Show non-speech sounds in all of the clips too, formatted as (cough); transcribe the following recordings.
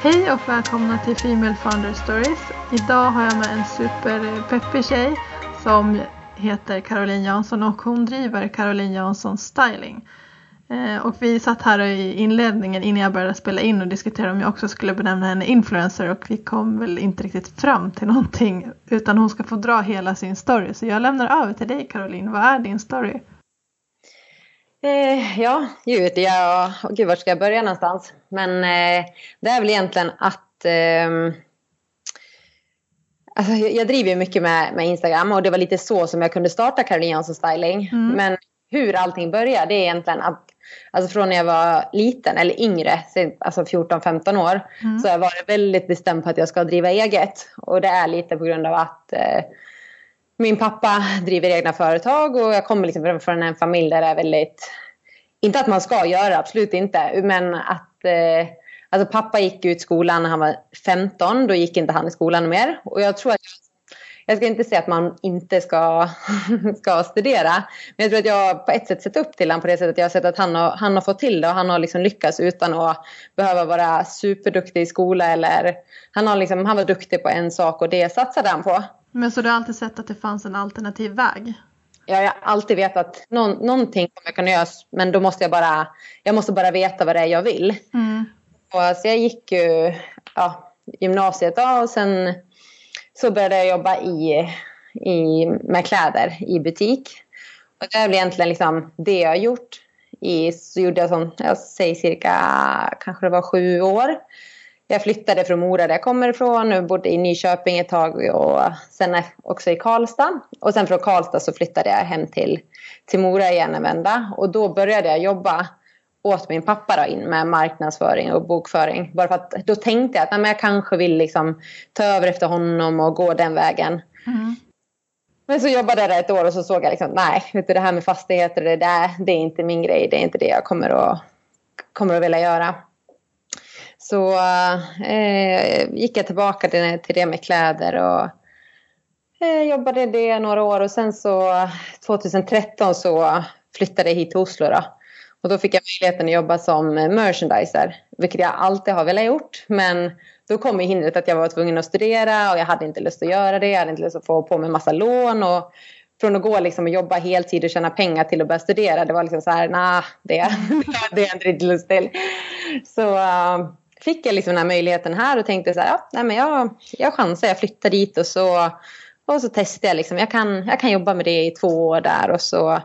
Hej och välkomna till Female Founder Stories. Idag har jag med en superpeppig tjej som heter Caroline Jansson och hon driver Caroline Jansson Styling. Eh, och vi satt här i inledningen innan jag började spela in och diskuterade om jag också skulle benämna henne influencer och vi kom väl inte riktigt fram till någonting utan hon ska få dra hela sin story. Så jag lämnar över till dig Caroline, vad är din story? Eh, ja, gud, ja, gud, var ska jag börja någonstans? Men eh, det är väl egentligen att eh, alltså, jag, driver mycket med, med Instagram och det var lite så som jag kunde starta Caroline Jansson Styling. Mm. Men hur allting började det är egentligen att Alltså från när jag var liten eller yngre, alltså 14-15 år, mm. så har jag varit väldigt bestämd på att jag ska driva eget. Och det är lite på grund av att eh, min pappa driver egna företag och jag kommer liksom från en familj där det är väldigt... Inte att man ska göra, absolut inte. Men att... Eh, alltså pappa gick ut skolan när han var 15. Då gick inte han i skolan mer. Och jag tror att... Jag ska inte säga att man inte ska, (laughs) ska studera. Men jag tror att jag på ett sätt sett upp till honom på det sättet jag har sett att han har, han har fått till det och han har liksom lyckats utan att behöva vara superduktig i skola eller... Han, har liksom, han var duktig på en sak och det satsade han på. Men så du har alltid sett att det fanns en alternativ väg? Ja, jag har alltid vetat att någon, någonting kommer kunna göras men då måste jag bara, jag måste bara veta vad det är jag vill. Mm. Och, så jag gick ju ja, gymnasiet då, och sen så började jag jobba i, i, med kläder i butik. Och det är väl egentligen liksom det jag har gjort. I, så gjorde jag som, jag säger cirka, kanske det var sju år. Jag flyttade från Mora där jag kommer ifrån och bodde i Nyköping ett tag och sen också i Karlstad. Och sen från Karlstad så flyttade jag hem till, till Mora igen en vända. Och då började jag jobba åt min pappa då in med marknadsföring och bokföring. Bara för att då tänkte jag att nej, jag kanske vill liksom ta över efter honom och gå den vägen. Mm. Men så jobbade jag där ett år och så såg jag liksom, nej, vet du, det här med fastigheter, det, där, det är inte min grej. Det är inte det jag kommer att, kommer att vilja göra. Så eh, gick jag tillbaka till, det med kläder och eh, jobbade det några år och sen så 2013 så flyttade jag hit till Oslo då. Och då fick jag möjligheten att jobba som merchandiser, vilket jag alltid har velat gjort. Men då kom hindret att jag var tvungen att studera och jag hade inte lust att göra det. Jag hade inte lust att få på mig massa lån och från att gå liksom och jobba heltid och tjäna pengar till att börja studera. Det var liksom så här, nej, det, (laughs) det är jag inte riktigt lust till. Så eh, fick jag liksom den här möjligheten här och tänkte så här, ja, nej, men jag, jag chansar, jag flyttar dit och så, och så testar jag liksom, jag kan, jag kan jobba med det i två år där och så,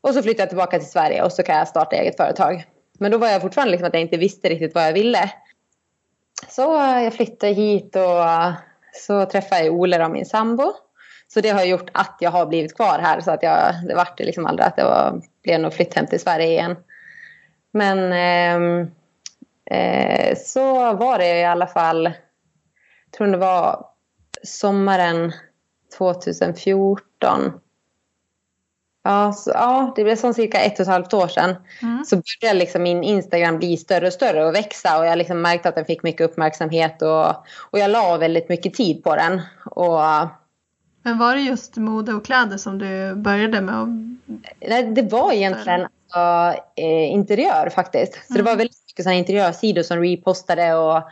och så flyttar jag tillbaka till Sverige och så kan jag starta eget företag. Men då var jag fortfarande liksom att jag inte visste riktigt vad jag ville. Så jag flyttade hit och så träffade jag Ole och min sambo. Så det har gjort att jag har blivit kvar här så att jag, det vart liksom aldrig att det var, blev någon flytt hem till Sverige igen. Men eh, Eh, så var det i alla fall, jag tror det var sommaren 2014. Ja, så, ja, det blev som cirka ett och ett halvt år sedan. Mm. Så började liksom min Instagram bli större och större och växa. Och jag liksom märkte att den fick mycket uppmärksamhet. Och, och jag la väldigt mycket tid på den. Och, Men var det just mode och kläder som du började med? Och... Nej, det var egentligen alltså, eh, interiör faktiskt. Så mm. det var väldigt mycket interiörsidor som repostade och,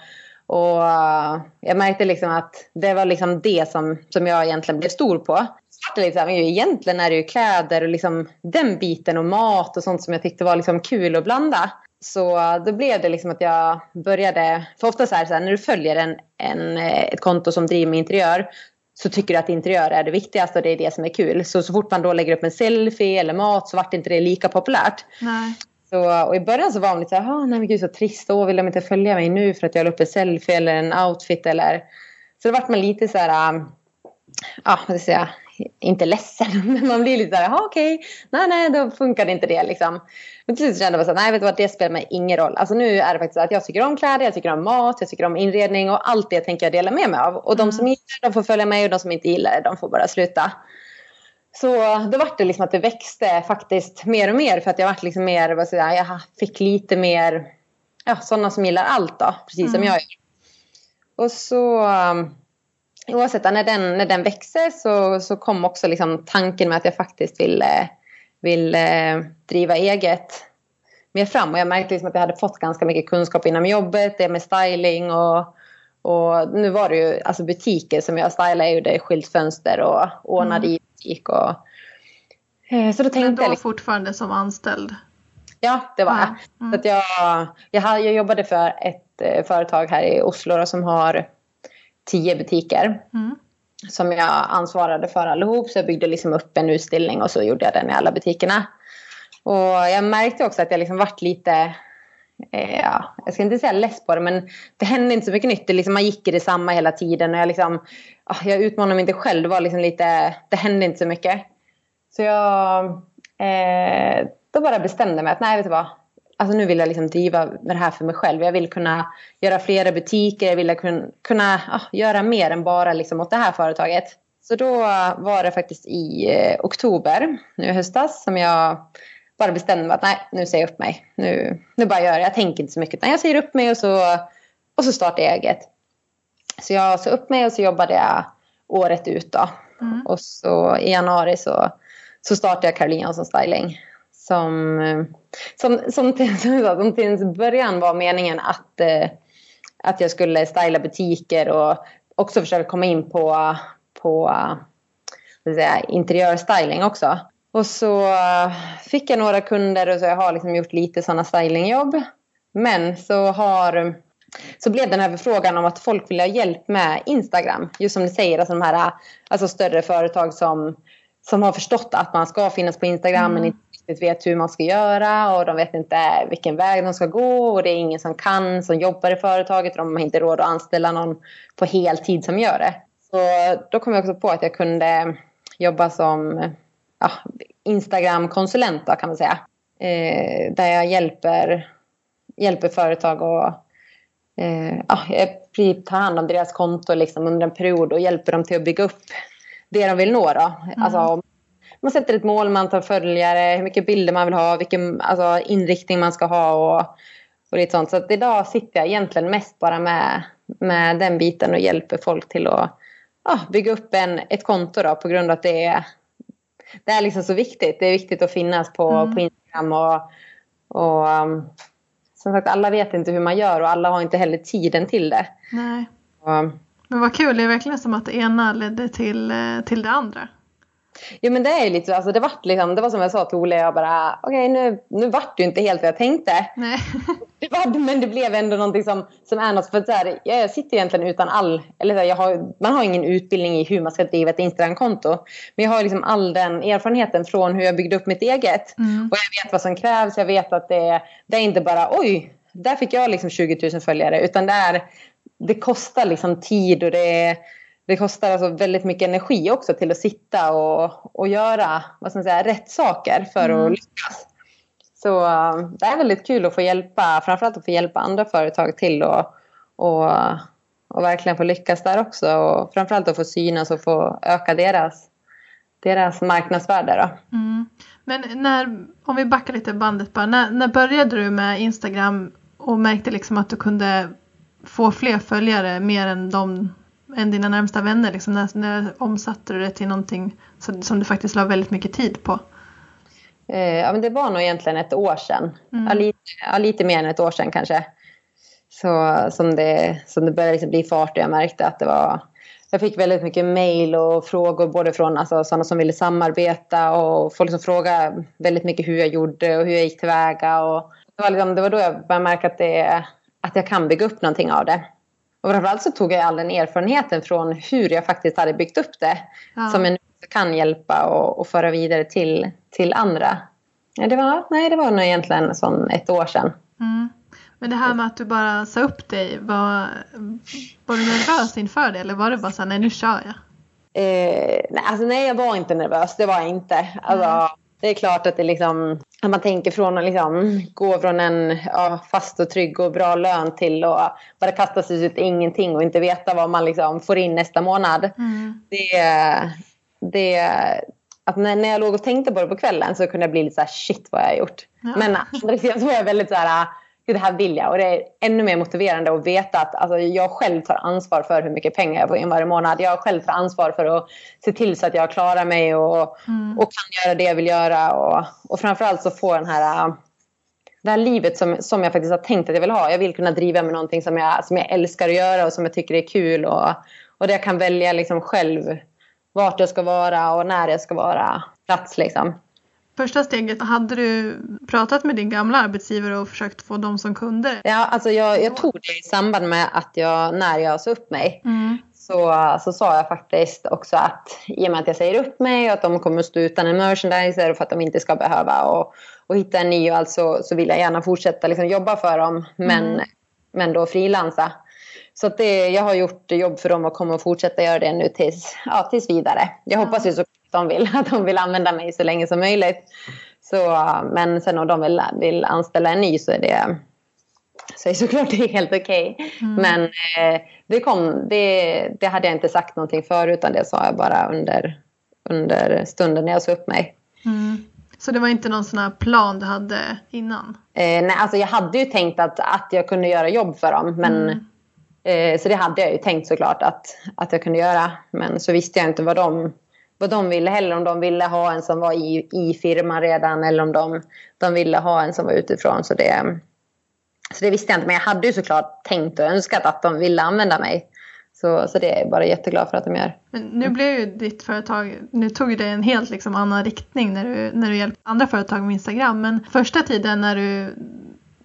och uh, jag märkte liksom att det var liksom det som, som jag egentligen blev stor på. Liksom, egentligen är det ju kläder och liksom den biten och mat och sånt som jag tyckte var liksom kul att blanda. Så då blev det liksom att jag började, för ofta så här, så här när du följer en, en, eh, ett konto som driver med interiör så tycker du att interiör är det viktigaste och det är det som är kul. Så så fort man då lägger upp en selfie eller mat så vart inte det lika populärt. Nej. Så, och i början så var hon lite så här, nej men gud så trist, då vill de inte följa mig nu för att jag la upp en selfie eller en outfit eller... Så då vart man lite så här, um, ja vad ska jag säga, inte ledsen, (laughs) men man blir lite så här, okej, okay. nej nej då funkade inte det liksom. Men till slut kände jag så här, nej vet du vad, det spelar mig ingen roll. Alltså nu är det faktiskt så att jag tycker om kläder, jag tycker om mat, jag tycker om inredning och allt det tänker jag dela med mig av. Och de som mm. gillar de får följa med och de som inte gillar det, de får bara sluta. Så då var det liksom att det växte faktiskt mer och mer för att jag var liksom mer, vad säger jag, jag fick lite mer, ja sådana som gillar allt då, precis mm. som jag gör. Och så um, oavsett när den, när den växte så, så kom också liksom tanken med att jag faktiskt ville, ville driva eget. mer fram. Och jag märkte liksom att jag hade fått ganska mycket kunskap inom jobbet, det med styling och, och nu var det ju alltså butiker som jag stylade, jag gjorde skyltfönster och ordnade mm. i butik. Och, eh, så då tänkte Men då jag liksom, fortfarande som anställd? Ja, det var jag. Mm. Så att jag, jag. Jag jobbade för ett eh, företag här i Oslo då, som har tio butiker. Mm. Som jag ansvarade för allihop. Så jag byggde liksom upp en utställning och så gjorde jag den i alla butikerna. Och jag märkte också att jag liksom vart lite, eh, ja, jag ska inte säga less på det men det hände inte så mycket nytt. Det liksom, man gick i detsamma hela tiden och jag, liksom, ah, jag utmanade mig inte själv. Det, var liksom lite, det hände inte så mycket. Så jag eh, då bara bestämde mig att nej vet du vad. Alltså nu vill jag liksom driva med det här för mig själv. Jag vill kunna göra flera butiker. Jag vill kunna, kunna ah, göra mer än bara liksom åt det här företaget. Så då var det faktiskt i eh, oktober nu i höstas som jag bara bestämde mig att nej, nu säger jag upp mig. Nu, nu bara gör jag Jag tänker inte så mycket. Utan jag säger upp mig och så, och så startar jag eget. Så jag sa upp mig och så jobbade jag året ut då. Mm. Och så i januari så, så startade jag Caroline Jansson Styling. Som, som, som, till, (laughs) som till en början var meningen att, eh, att jag skulle styla butiker och också försöka komma in på, på säga, interiörstyling också. Och så fick jag några kunder och så jag har liksom gjort lite sådana stylingjobb. Men så har så blev den här förfrågan om att folk vill ha hjälp med Instagram. Just som ni säger, alltså de här alltså större företag som, som har förstått att man ska finnas på Instagram mm. men inte riktigt vet hur man ska göra och de vet inte vilken väg de ska gå och det är ingen som kan som jobbar i företaget och de har inte råd att anställa någon på heltid som gör det. Så då kom jag också på att jag kunde jobba som ja, Instagram-konsulent kan man säga. Eh, där jag hjälper, hjälper företag och eh, ja, jag tar hand om deras konto liksom under en period och hjälper dem till att bygga upp det de vill nå. Då. Mm. Alltså, man sätter ett mål, man tar följare, hur mycket bilder man vill ha, vilken alltså, inriktning man ska ha och, och lite sånt. Så att idag sitter jag egentligen mest bara med, med den biten och hjälper folk till att ja, bygga upp en, ett konto då, på grund av att det är, det är liksom så viktigt. Det är viktigt att finnas på, mm. på Instagram och, och um, som sagt alla vet inte hur man gör och alla har inte heller tiden till det. Nej. Och, Men vad kul, det är verkligen som att det ena ledde till, eh, till det andra. Jo men det är lite alltså det var liksom, det var som jag sa till Olle, jag bara okej okay, nu, nu vart det ju inte helt vad jag tänkte. Nej. (laughs) det var, men det blev ändå någonting som, som är något, för så här, jag sitter egentligen utan all, eller så här, jag har, man har ingen utbildning i hur man ska driva ett Instagramkonto. Men jag har liksom all den erfarenheten från hur jag byggde upp mitt eget. Mm. Och jag vet vad som krävs, jag vet att det, det är inte bara oj, där fick jag liksom 20 000 följare. Utan det, är, det kostar liksom tid och det är det kostar alltså väldigt mycket energi också till att sitta och, och göra vad ska man säga, rätt saker för mm. att lyckas. Så uh, det är väldigt kul att få hjälpa, framförallt att få hjälpa andra företag till och, och, och verkligen få lyckas där också. Och framförallt att få synas och få öka deras, deras marknadsvärde. Då. Mm. Men när, om vi backar lite bandet bara, när, när började du med Instagram och märkte liksom att du kunde få fler följare mer än de än dina närmsta vänner? Liksom, när, när omsatte du det till någonting som, som du faktiskt la väldigt mycket tid på? Eh, ja, men det var nog egentligen ett år sedan. Mm. Ja, lite, ja, lite, mer än ett år sedan kanske. Så, som, det, som det började liksom bli fart och jag märkte att det var... Jag fick väldigt mycket mail och frågor både från alltså, sådana som ville samarbeta och folk som frågade väldigt mycket hur jag gjorde och hur jag gick tillväga. Och det, var liksom, det var då jag började märka att, det, att jag kan bygga upp någonting av det. Och framförallt så tog jag all den erfarenheten från hur jag faktiskt hade byggt upp det. Ja. Som jag nu kan hjälpa och, och föra vidare till, till andra. Ja, det, var, nej, det var nog egentligen sån ett år sedan. Mm. Men det här med att du bara sa upp dig, var, var du nervös inför det eller var det bara så här, nej nu kör jag? Eh, nej, alltså, nej, jag var inte nervös, det var jag inte. Alltså, mm det är klart att det liksom, att man tänker från att liksom gå från en ja, fast och trygg och bra lön till att bara kasta sig ut ingenting och inte veta vad man liksom får in nästa månad. Mm. Det, det, att när, när jag låg och tänkte på det på kvällen så kunde jag bli lite så här, shit vad jag har gjort. Ja. Men så var jag väldigt så här det här vill jag. Och det är ännu mer motiverande att veta att alltså, jag själv tar ansvar för hur mycket pengar jag får in varje månad. Jag själv tar ansvar för att se till så att jag klarar mig och, mm. och kan göra det jag vill göra. Och, och framförallt så får den här det här livet som, som jag faktiskt har tänkt att jag vill ha. Jag vill kunna driva med någonting som jag, som jag älskar att göra och som jag tycker är kul. Och, och där jag kan välja liksom själv vart jag ska vara och när jag ska vara plats. Liksom. Första steget, hade du pratat med din gamla arbetsgivare och försökt få dem som kunder? Ja, alltså jag, jag tog det i samband med att jag, när jag sa upp mig. Mm. Så, så sa jag faktiskt också att i och med att jag säger upp mig och att de kommer att stå utan en merchandiser för att de inte ska behöva och, och hitta en ny och alltså, så vill jag gärna fortsätta liksom jobba för dem men, mm. men då frilansa. Så det, jag har gjort jobb för dem och kommer att fortsätta göra det nu tills, ja, tills vidare. Jag ja. hoppas ju så de, vill, (laughs) att de vill använda mig så länge som möjligt. Så, men sen om de vill, vill anställa en ny så är det, så är såklart det är helt okej. Okay. Mm. Men eh, det, kom, det, det hade jag inte sagt någonting för utan det sa jag bara under, under stunden när jag sa upp mig. Mm. Så det var inte någon sån här plan du hade innan? Eh, nej, alltså jag hade ju tänkt att, att jag kunde göra jobb för dem. Men, mm. eh, så det hade jag ju tänkt såklart att, att jag kunde göra. Men så visste jag inte vad de, vad de ville heller. Om de ville ha en som var i, i firman redan eller om de, de ville ha en som var utifrån. Så det, så det visste jag inte. Men jag hade ju såklart tänkt och önskat att de ville använda mig. Så, så det är jag bara jätteglad för att de gör. Men nu blev ju ditt företag, nu tog det en helt liksom annan riktning när du, när du hjälpte andra företag med Instagram. Men första tiden när du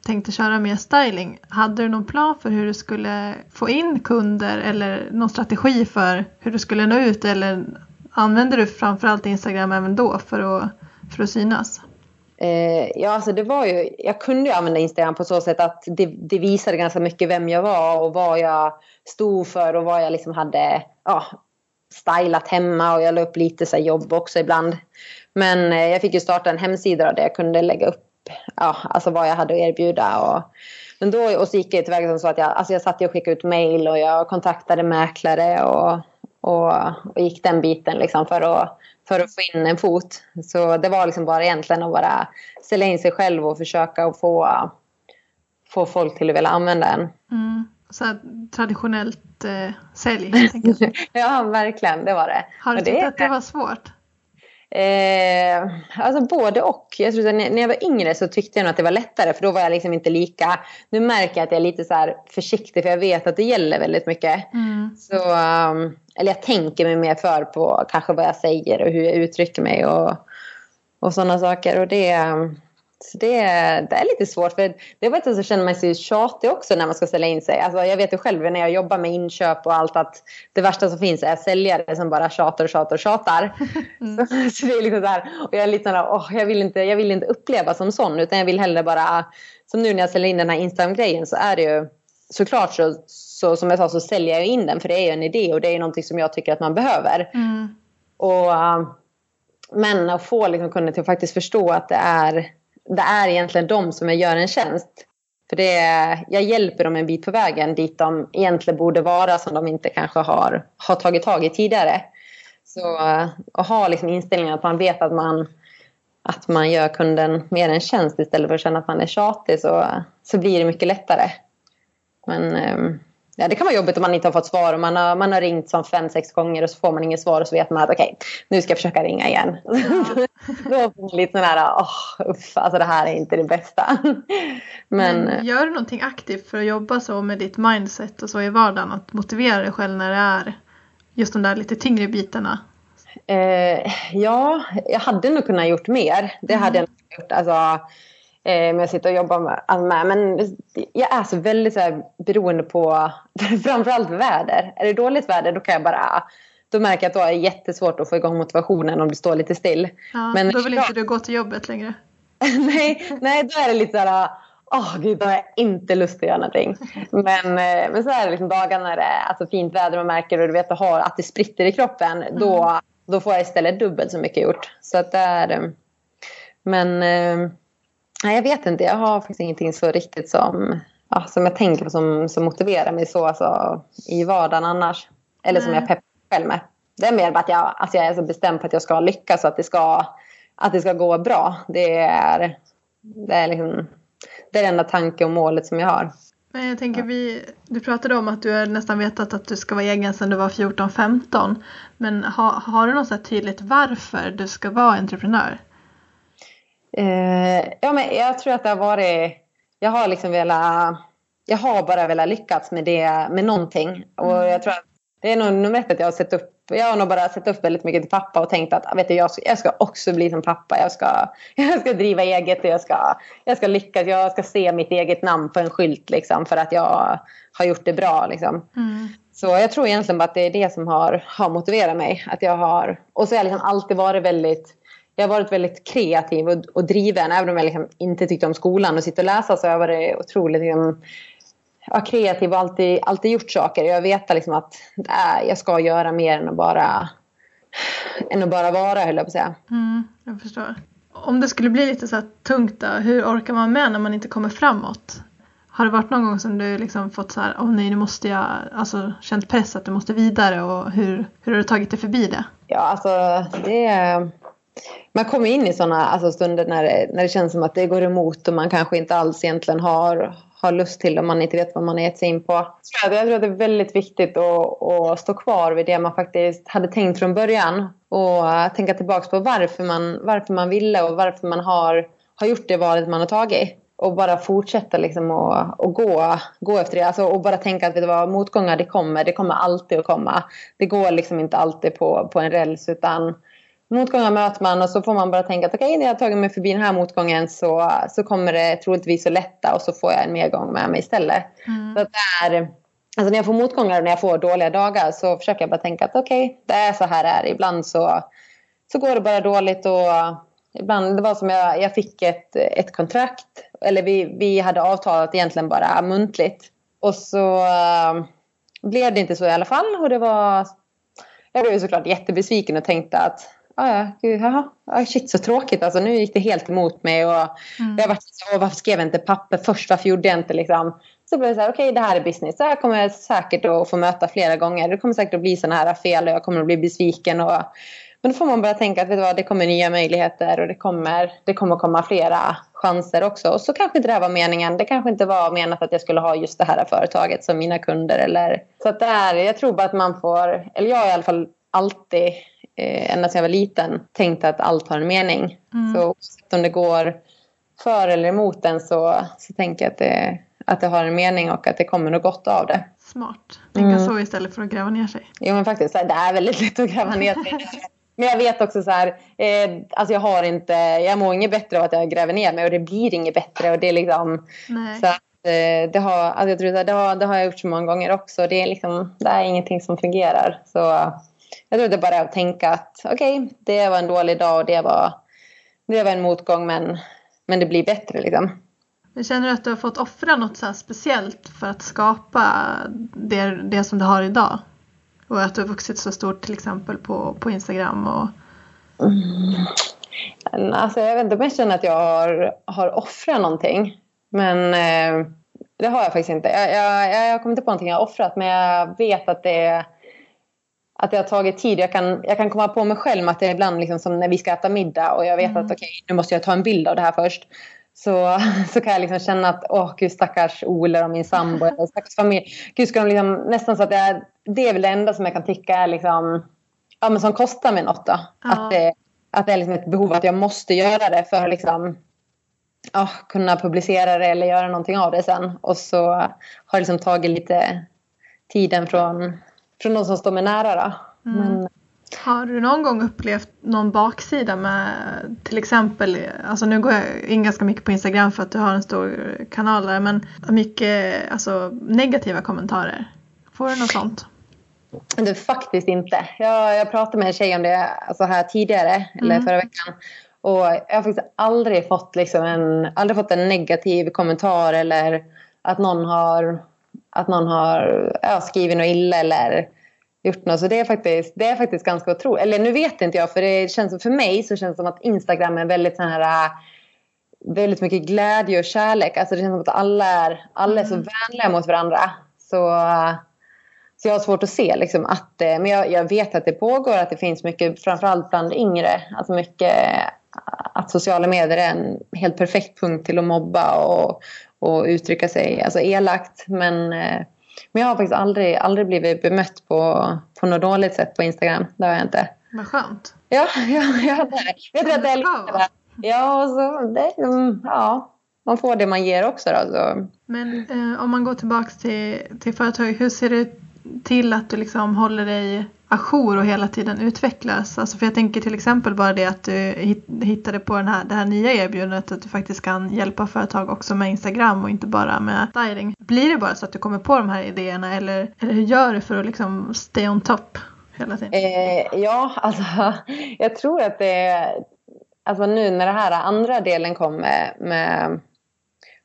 tänkte köra mer styling, hade du någon plan för hur du skulle få in kunder eller någon strategi för hur du skulle nå ut eller använde du framförallt Instagram även då för att, för att synas? Eh, ja, alltså det var ju, jag kunde ju använda Instagram på så sätt att det, det, visade ganska mycket vem jag var och vad jag stod för och vad jag liksom hade ja, stylat hemma och jag la upp lite så jobb också ibland. Men eh, jag fick ju starta en hemsida där jag kunde lägga upp ja, alltså vad jag hade att erbjuda. Och, men då, och så gick jag tillväga så att jag, alltså jag satt och skickade ut mail och jag kontaktade mäklare och, och, och gick den biten liksom för att för att få in en fot. Så det var liksom bara egentligen att bara sälja in sig själv och försöka få, få folk till att vilja använda en. Mm. Så traditionellt eh, sälj? (laughs) ja, verkligen. Det var det. Har du tyckt att det var svårt? Eh, alltså både och. Jag tror att när jag var yngre så tyckte jag nog att det var lättare för då var jag liksom inte lika... Nu märker jag att jag är lite så försiktig för jag vet att det gäller väldigt mycket. Mm. Så, um, eller jag tänker mig mer för på kanske vad jag säger och hur jag uttrycker mig och, och sådana saker. Och det, um, det, det är lite svårt för det var ett så känner man sig tjatig också när man ska ställa in sig. Alltså jag vet ju själv när jag jobbar med inköp och allt att det värsta som finns är säljare som bara tjatar och tjatar och tjatar. Mm. (laughs) Så, så, det är liksom så här, och jag är lite sådär, oh, jag, vill inte, jag vill inte uppleva som sån utan jag vill hellre bara, som nu när jag säljer in den här Instagram-grejen så är det ju såklart så, så som jag sa så säljer jag in den för det är ju en idé och det är ju någonting som jag tycker att man behöver. Mm. Och, men att få liksom kunden till att faktiskt förstå att det är det är egentligen de som jag gör en tjänst. För det är, jag hjälper dem en bit på vägen dit de egentligen borde vara som de inte kanske har, har tagit tag i tidigare. Så att ha liksom inställningen att man vet att man, att man gör kunden mer en tjänst istället för att känna att man är tjatig så, så blir det mycket lättare. Men ehm, Ja, det kan vara jobbigt om man inte har fått svar och man har, man har ringt som fem, sex gånger och så får man inget svar och så vet man att okej, okay, nu ska jag försöka ringa igen. Ja. (laughs) Då får man lite sån här, åh, uff, alltså det här är inte det bästa. (laughs) Men, Men gör du någonting aktivt för att jobba så med ditt mindset och så i vardagen? Att motivera dig själv när det är just de där lite tyngre bitarna? Eh, ja, jag hade nog kunnat gjort mer. Det mm. hade jag gjort. Alltså, eh, med att sitta och jobba med. med. Men jag är så väldigt så här, beroende på (laughs) framförallt väder. Är det dåligt väder då kan jag bara då märker jag att då är det jättesvårt att få igång motivationen om det står lite still. Ja, men då vill inte du gå till jobbet längre? (laughs) nej, nej, då är det lite såhär Åh oh, gud, då har jag inte lust att göra någonting. (laughs) Men, eh, men så är det liksom dagar när det är alltså, fint väder och märker och du vet att, att det spritter i kroppen. Mm. Då, då får jag istället dubbelt så mycket gjort. Så att det är, eh, men Nej, jag vet inte. Jag har faktiskt ingenting så riktigt som, ja, som jag tänker på som, som motiverar mig så alltså, i vardagen annars. Eller som jag peppar själv med. Det är mer bara att jag, alltså jag är så bestämd på att jag ska lyckas och att det ska, att det ska gå bra. Det är, det är, liksom, det är det enda tanke och målet som jag har. Men jag tänker vi, du pratade om att du har nästan vetat att du ska vara egen sedan du var 14-15. Men har, har du något tydligt varför du ska vara entreprenör? Eh, ja, men jag tror att det har varit... Jag har liksom velat... Jag har bara velat lyckas med det, med någonting. Och mm. jag tror att det är nog nummer ett att jag har sett upp jag har nog bara sett upp väldigt mycket till pappa och tänkt att vet du, jag, ska, jag ska också bli som pappa. Jag ska, (laughs) jag ska driva eget och jag ska, jag ska lyckas. Jag ska se mitt eget namn på en skylt liksom, för att jag har gjort det bra. Liksom. Mm. Så jag tror egentligen bara att det är det som har, har motiverat mig. Att jag har, och så har jag liksom alltid varit väldigt jag har varit väldigt kreativ och, och driven. Även om jag liksom inte tyckte om skolan och sitta och läsa så har jag varit otroligt liksom, ja, kreativ och alltid, alltid gjort saker. Jag vet liksom att äh, jag ska göra mer än att bara, än att bara vara, höll jag på att säga. Mm, jag förstår. Om det skulle bli lite så tungt då, hur orkar man med när man inte kommer framåt? Har det varit någon gång som du liksom fått så här, åh oh nej nu måste jag, alltså känt press att du måste vidare och hur, hur har du tagit dig förbi det? Ja alltså det man kommer in i sådana alltså, stunder när det, när det känns som att det går emot och man kanske inte alls egentligen har, har lust till om man inte vet vad man har gett sig in på. Jag tror att det är väldigt viktigt att, att stå kvar vid det man faktiskt hade tänkt från början och äh, tänka tillbaka på varför man, varför man ville och varför man har, har gjort det valet man har tagit. Och bara fortsätta liksom och, och gå, gå efter det. Alltså, och bara tänka att vet du vad, motgångar det kommer. Det kommer alltid att komma. Det går liksom inte alltid på, på en räls utan motgångar möter man och så får man bara tänka att okej, okay, när jag har tagit mig förbi den här motgången så, så kommer det troligtvis att lätta och så får jag en medgång med mig istället. Mm. Så där, alltså när jag får motgångar och när jag får dåliga dagar så försöker jag bara tänka att okej, okay, det är så här det är. Ibland så, så går det bara dåligt och ibland, det var som jag, jag fick ett, ett kontrakt, eller vi, vi hade avtalat egentligen bara muntligt. Och så uh, blev det inte så i alla fall och det var jag blev såklart jättebesviken och tänkte att ah, ja, gud, jaha, ah, shit så tråkigt. Alltså, nu gick det helt emot mig. Och mm. Jag var så, varför skrev jag inte papper först? Varför gjorde jag inte liksom? Så blev det så här, okej okay, det här är business. Det här kommer jag säkert att få möta flera gånger. Det kommer säkert att bli sådana här fel och jag kommer att bli besviken. Och, men då får man bara tänka att vet du vad, det kommer nya möjligheter och det kommer, det kommer komma flera chanser också. Och så kanske inte det här var meningen. Det kanske inte var menat att jag skulle ha just det här företaget som mina kunder. Eller, så att det är, jag tror bara att man får, eller jag har i alla fall alltid eh, ända sedan jag var liten tänkt att allt har en mening. Mm. Så om det går för eller emot den så, så tänker jag att det, att det har en mening och att det kommer något gott av det. Smart. Tänka mm. så istället för att gräva ner sig. Jo men faktiskt, det är väldigt lätt att gräva ner sig. (laughs) Men jag vet också så här, eh, alltså jag har inte, jag mår inget bättre av att jag gräver ner mig och det blir inget bättre och det är liksom Nej. så att, eh, det har, alltså jag tror att det har, det har jag gjort så många gånger också. Det är liksom, det är ingenting som fungerar. Så jag tror det bara att tänka att okej, okay, det var en dålig dag och det var, det var en motgång men, men det blir bättre liksom. Jag känner att du har fått offra något så speciellt för att skapa det, det som du har idag? Och att du har vuxit så stort till exempel på, på Instagram och... Mm. Alltså jag vet inte om jag känner att jag har, har offrat någonting. Men eh, det har jag faktiskt inte. Jag, jag, jag kommer inte på någonting jag har offrat men jag vet att det är att det har tagit tid. Jag kan, jag kan komma på mig själv att det är ibland liksom som när vi ska äta middag och jag vet mm. att okej, okay, nu måste jag ta en bild av det här först. Så, (laughs) så kan jag liksom känna att åh gud stackars Ole och min sambo eller (laughs) stackars familj. Gud ska de liksom, nästan så att det är, det är väl det enda som jag kan tycka är liksom, ja men som kostar mig något då. Ja. Att, det, att det är liksom ett behov att jag måste göra det för att liksom ja, kunna publicera det eller göra någonting av det sen. Och så har det liksom tagit lite tiden från från de som står mig nära. Då. Mm. Men, har du någon gång upplevt någon baksida med till exempel, alltså nu går jag in ganska mycket på Instagram för att du har en stor kanal där, men mycket alltså, negativa kommentarer? Får du något sånt? Det faktiskt inte. Jag, jag pratade med en tjej om det alltså här tidigare, mm. eller förra veckan. Och jag har faktiskt aldrig fått, liksom en, aldrig fått en negativ kommentar eller att någon har att någon har ja, skrivit något illa eller gjort något. Så det är faktiskt, det är faktiskt ganska otroligt. Eller nu vet inte jag, för det känns för mig så känns det som att Instagram är väldigt sån här väldigt mycket glädje och kärlek. Alltså det känns som att alla är, alla är så mm. vänliga mot varandra. Så, så jag har svårt att se liksom att Men jag, jag vet att det pågår, att det finns mycket, framförallt bland yngre, alltså mycket att sociala medier är en helt perfekt punkt till att mobba och, och uttrycka sig alltså elakt. Men, eh, men jag har faktiskt aldrig, aldrig blivit bemött på, på något dåligt sätt på Instagram. Det har jag inte. Vad skönt. Ja, (laughs) ja, ja det. jag tror att det är lite Ja, så det, mm, ja, man får det man ger också. Då, så. Men eh, om man går tillbaka till, till företaget, hur ser det till att du liksom håller dig ajour och hela tiden utvecklas? Alltså för jag tänker till exempel bara det att du hittade på den här, det här nya erbjudandet att du faktiskt kan hjälpa företag också med Instagram och inte bara med styling. Blir det bara så att du kommer på de här idéerna eller, eller hur gör du för att liksom stay on top hela tiden? Eh, ja, alltså (laughs) jag tror att det alltså nu när det här andra delen kom med, med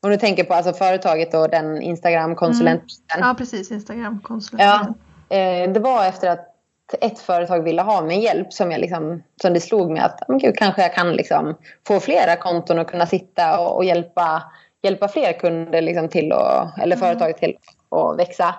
om du tänker på alltså företaget och den Instagram-konsulentbiten. Mm. Ja, precis. Instagram-konsulenten. Ja, eh, det var efter att ett företag ville ha min hjälp som, jag liksom, som det slog mig att men gud, kanske jag kan liksom få flera konton och kunna sitta och, och hjälpa, hjälpa fler kunder liksom till och, eller mm. företag till att växa.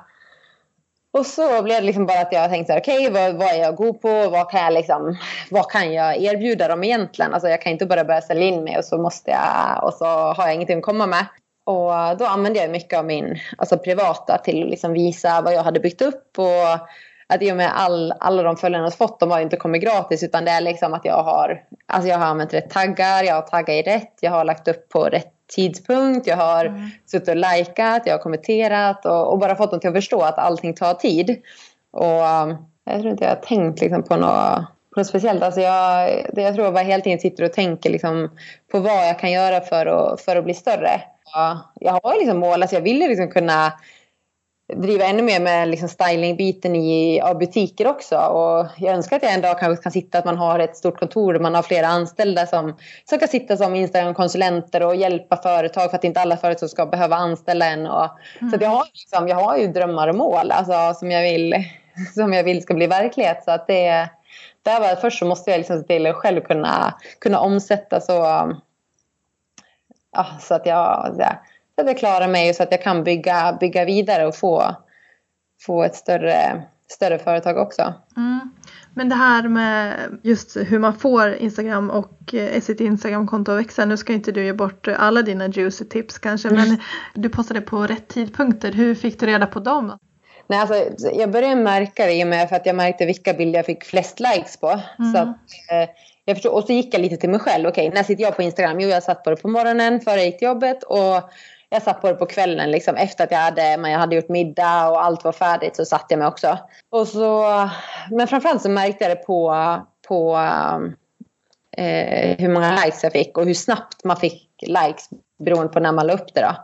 Och så blev det liksom bara att jag tänkte okej okay, vad, vad, är jag god på? Vad kan jag, liksom, vad kan jag erbjuda dem egentligen? Alltså jag kan inte bara börja sälja in mig och så måste jag och så har jag ingenting att komma med. Och då använde jag mycket av min alltså privata till att liksom visa vad jag hade byggt upp och att i och med all, alla de följarna jag fått, de har inte kommit gratis utan det är liksom att jag har, alltså jag har använt rätt taggar, jag har taggat i rätt, jag har lagt upp på rätt tidpunkt, jag har mm. suttit och likat, jag har kommenterat och, och, bara fått dem till att förstå att allting tar tid. Och um, jag tror inte jag har tänkt liksom på något, på något speciellt. Alltså jag, jag tror jag bara hela tiden sitter och tänker liksom på vad jag kan göra för att, för att bli större. Jag har liksom mål, alltså jag vill liksom kunna driva ännu mer med liksom stylingbiten i av butiker också. Och jag önskar att jag en dag kanske kan sitta, att man har ett stort kontor där man har flera anställda som, som kan sitta som Instagram-konsulenter och hjälpa företag för att inte alla företag ska behöva anställa en. Och, mm. Så jag, har liksom, jag har ju drömmar och mål alltså, som, jag vill, (laughs) som jag vill ska bli verklighet. Så att det, där var, först så måste jag liksom se till att själv kunna, kunna omsätta så, ja, så att jag så jag klarar mig och så att jag kan bygga, bygga vidare och få, få ett större, större företag också. Mm. Men det här med just hur man får Instagram och eh, sitt Instagramkonto att växa. Nu ska inte du ge bort alla dina juicy tips kanske men du postade på rätt tidpunkter. Hur fick du reda på dem? Nej, alltså, jag började märka det i och med för att jag märkte vilka bilder jag fick flest likes på. Mm. Så att, eh, jag förstod, och så gick jag lite till mig själv. Okej, okay, när sitter jag på Instagram? Jo, jag satt på det på morgonen före jag gick till jobbet. Och jag satt på det på kvällen liksom, efter att jag hade, men jag hade gjort middag och allt var färdigt så satt jag mig också. Och så, men framförallt så märkte jag det på, på eh, hur många likes jag fick och hur snabbt man fick likes beroende på när man la upp det. Då.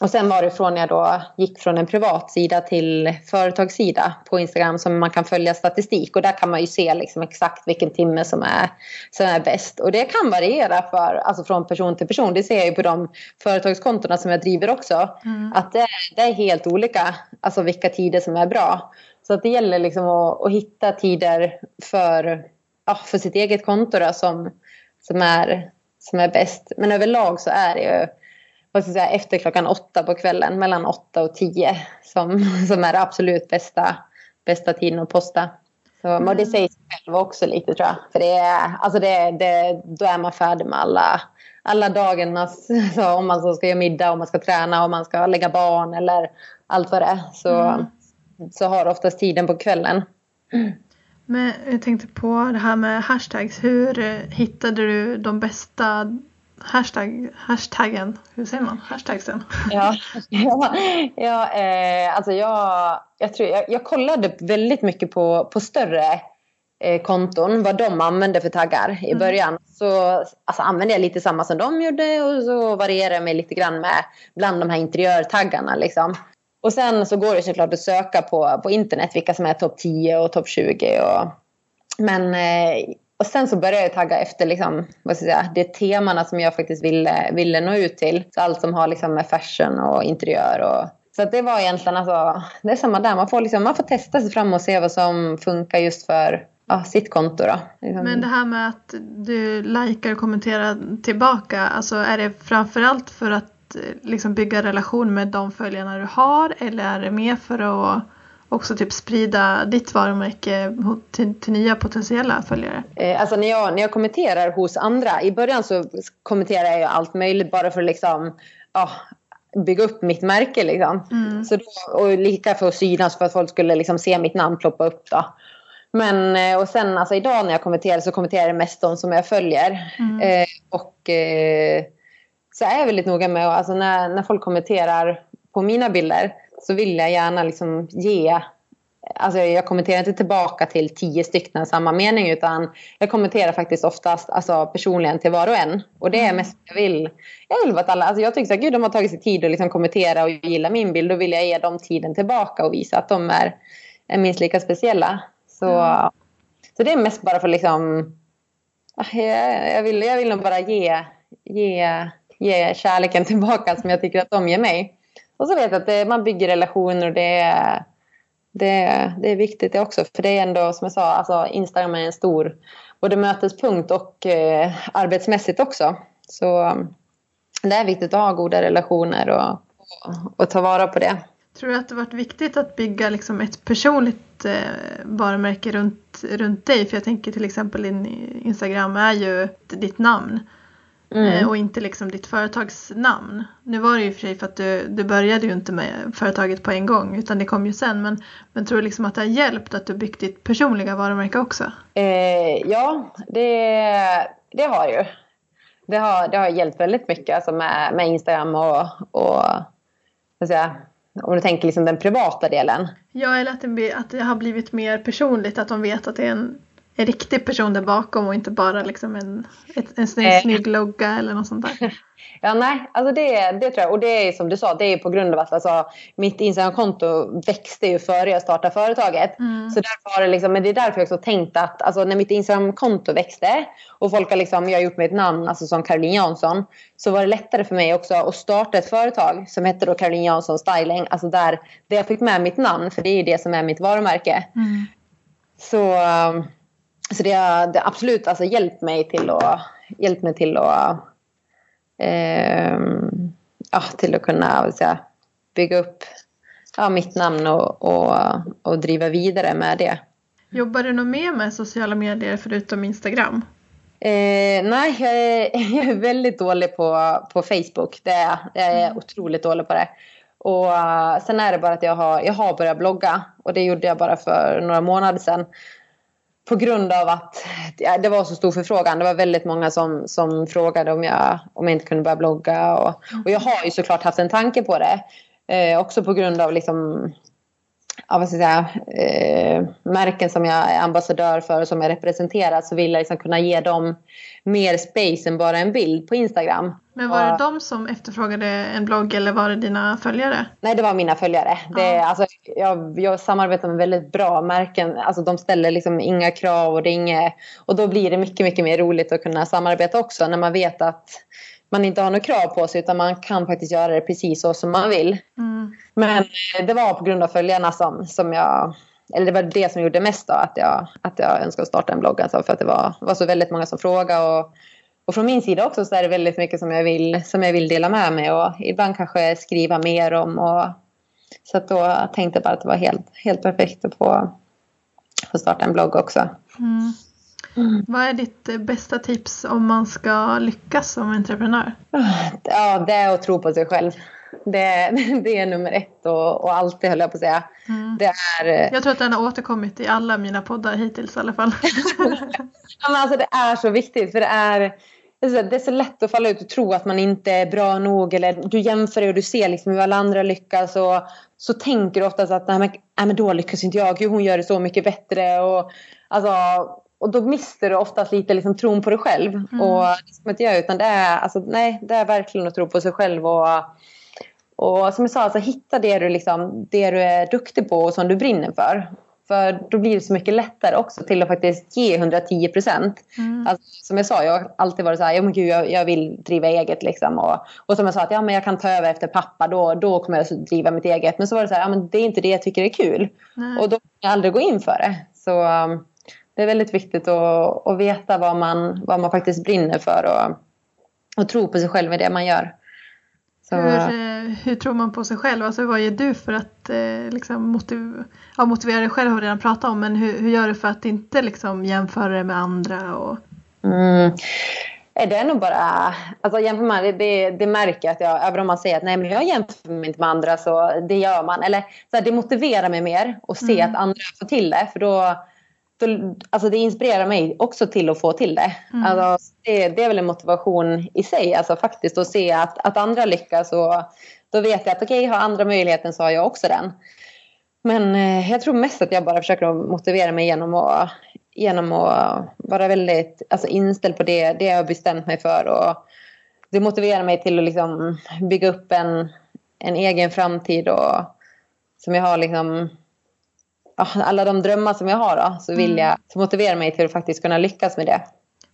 Och sen var det från när jag då gick från en privat sida till företagssida på Instagram som man kan följa statistik och där kan man ju se liksom exakt vilken timme som är, som är bäst. Och det kan variera för, alltså från person till person. Det ser jag ju på de företagskontona som jag driver också. Mm. Att det, det, är helt olika, alltså vilka tider som är bra. Så att det gäller liksom att, att hitta tider för, ja, för sitt eget konto då, som, som, är, som är bäst. Men överlag så är det ju vad ska jag säga, efter klockan åtta på kvällen, mellan åtta och tio som, som är det absolut bästa, bästa tiden att posta. Så, mm. Och det säger sig själv också lite tror jag. För det är, alltså det, det, då är man färdig med alla, alla dagarnas, (laughs) så om man så ska göra middag, om man ska träna, om man ska lägga barn eller allt vad det är. Så, mm. så har oftast tiden på kvällen. Men jag tänkte på det här med hashtags. Hur hittade du de bästa hashtag, hashtaggen, hur säger man? Hashtagsen? Ja, ja, (laughs) ja eh, alltså jag, jag, tror, jag, jag kollade väldigt mycket på, på större eh, konton, vad de använde för taggar i mm. början. Så alltså, använde jag lite samma som de gjorde och så varierade jag mig lite grann med bland de här interiörtaggarna. Liksom. Och sen så går det såklart att söka på, på internet vilka som är topp 10 och topp 20. Och, men eh, och sen så började jag tagga efter liksom, vad ska jag säga, det temana som jag faktiskt ville, ville nå ut till. Så allt som har liksom med fashion och interiör och så det var egentligen alltså, det är samma där. Man får, liksom, man får testa sig fram och se vad som funkar just för ja, sitt konto. Då. Liksom. Men det här med att du likar och kommenterar tillbaka, alltså är det framförallt för att eh, liksom bygga relation med de följarna du har eller är det mer för att också typ sprida ditt varumärke till, till nya potentiella följare? Eh, alltså när jag, när jag kommenterar hos andra, i början så kommenterar jag allt möjligt bara för att liksom, ja, bygga upp mitt märke. Liksom. Mm. Så då, och lika för att synas för att folk skulle liksom se mitt namn ploppa upp. Då. Men eh, och sen alltså idag när jag kommenterar så kommenterar jag mest de som jag följer. Mm. Eh, och eh, så är jag väldigt noga med alltså när, när folk kommenterar på mina bilder så vill jag gärna liksom ge Alltså jag kommenterar inte tillbaka till tio stycken samma mening utan jag kommenterar faktiskt oftast alltså personligen till var och en. Och det är mm. mest jag vill. Jag vill att alla, alltså jag tycker att gud de har tagit sig tid att liksom kommentera och gilla min bild. Då vill jag ge dem tiden tillbaka och visa att de är, är minst lika speciella. Så, mm. så det är mest bara för liksom, ah, jag, jag, vill, jag vill nog bara ge, ge, ge kärleken tillbaka som jag tycker att de ger mig. Och så vet jag att det, man bygger relationer och det är det, det är viktigt det också. För det är ändå som jag sa, alltså Instagram är en stor både mötespunkt och eh, arbetsmässigt också. Så eh, det är viktigt att ha goda relationer och, och, och, ta vara på det. Tror du att det varit viktigt att bygga liksom ett personligt eh, varumärke runt, runt dig? För jag tänker till exempel din Instagram är ju ditt namn. Mm. Eh, och inte liksom ditt företagsnamn. Nu var det ju för sig för att du, du började ju inte med företaget på en gång utan det kom ju sen. Men, men tror du liksom att det har hjälpt att du byggt ditt personliga varumärke också? Eh, ja, det, det har ju. Det har, det har hjälpt väldigt mycket alltså med, med Instagram och, och säga, om du tänker liksom den privata delen. Ja, eller att det, att det har blivit mer personligt, att de vet att det är en en riktig person där bakom och inte bara liksom en, ett, en snygg, eh. snygg logga eller något sånt där. (laughs) Ja, nej, alltså det, det tror jag. Och det är som du sa, det är på grund av att alltså, mitt Instagramkonto växte ju före jag startade företaget. Mm. Så därför har det liksom, men det är därför jag också tänkt att alltså, när mitt Instagramkonto växte och folk har liksom, jag har gjort mig ett namn alltså som Caroline Jansson. Så var det lättare för mig också att starta ett företag som hette då Caroline Jansson Styling. Alltså där, där jag fick med mitt namn, för det är ju det som är mitt varumärke. Mm. Så um, så det har, absolut alltså hjälpt mig till att, hjälpt mig till att, eh, ja, till att kunna säga, bygga upp ja, mitt namn och, och, och driva vidare med det. Jobbar du något mer med sociala medier förutom Instagram? Eh, nej, jag är, (laughs) jag är, väldigt dålig på, på Facebook. Det är, jag är mm. otroligt dålig på det. Och uh, Sen är det bara att jag har, jag har börjat blogga och det gjorde jag bara för några månader sedan på grund av att det var så stor förfrågan. Det var väldigt många som, som frågade om jag, om jag inte kunde börja blogga. Och, och jag har ju såklart haft en tanke på det. Eh, också på grund av liksom, ja, vad ska jag säga, eh, märken som jag är ambassadör för och som jag representerar så vill jag liksom kunna ge dem mer space än bara en bild på Instagram. Men var det de som efterfrågade en blogg eller var det dina följare? Nej, det var mina följare. Ja. Det, alltså, jag, jag samarbetar med väldigt bra märken. Alltså, de ställer liksom inga krav och det är inget, Och då blir det mycket, mycket mer roligt att kunna samarbeta också när man vet att man inte har några krav på sig utan man kan faktiskt göra det precis så som man vill. Mm. Men eh, det var på grund av följarna som, som jag eller det var det som gjorde mest då, att jag, att jag önskade starta en blogg. Alltså för att det var, var så väldigt många som frågade. Och, och från min sida också så är det väldigt mycket som jag vill, som jag vill dela med mig och ibland kanske skriva mer om. Och, så att då tänkte jag bara att det var helt, helt perfekt att få, få starta en blogg också. Mm. Mm. Vad är ditt eh, bästa tips om man ska lyckas som entreprenör? Ja, det är att tro på sig själv. Det, (laughs) det är nummer ett och, och alltid höll jag på att säga. Mm. Det är, eh, jag tror att den har återkommit i alla mina poddar hittills i alla fall. (laughs) ja, men alltså, det är så viktigt för det är det är så lätt att falla ut och tro att man inte är bra nog eller du jämför dig och du ser liksom hur alla andra lyckas och så tänker du oftast att nej men, nej, men då lyckas inte jag, hon gör det så mycket bättre och alltså och då mister du oftast lite liksom tron på dig själv. Mm. Och det ska man inte göra utan det är, alltså, nej, det är verkligen att tro på sig själv och, och som jag sa, alltså, hitta det du, liksom, det du är duktig på och som du brinner för. För då blir det så mycket lättare också till att faktiskt ge 110 procent. Mm. Alltså, som jag sa, jag har alltid varit så här, ja, men gud, jag, jag vill driva eget. Liksom. Och, och som jag sa, att ja, men jag kan ta över efter pappa, då, då kommer jag driva mitt eget. Men så var det så här, ja, men det är inte det jag tycker är kul. Mm. Och då kan jag aldrig gå in för det. Så um, det är väldigt viktigt att, att veta vad man, vad man faktiskt brinner för och, och tro på sig själv i det man gör. Så... Hur, eh, hur tror man på sig själv? Alltså, vad gör du för att eh, liksom motiv ja, motivera dig själv har vi redan pratat om men hur, hur gör du för att inte liksom, jämföra dig med andra? Och... Mm. Det är nog bara, alltså jämför man, det, det märker att jag, även om man säger att nej men jag jämför mig inte med andra så det gör man. Eller så här, det motiverar mig mer att se mm. att andra får till det för då då, alltså det inspirerar mig också till att få till det. Mm. Alltså, det, det, är väl en motivation i sig, alltså faktiskt att se att, att andra lyckas och då vet jag att okej, okay, har andra möjligheten så har jag också den. Men eh, jag tror mest att jag bara försöker motivera mig genom att, genom att vara väldigt alltså, inställd på det, det jag har bestämt mig för. Och det motiverar mig till att liksom bygga upp en, en egen framtid och som jag har liksom (laughs) alla de drömmar som jag har då, så vill mm. jag så motivera mig till att faktiskt kunna lyckas med det.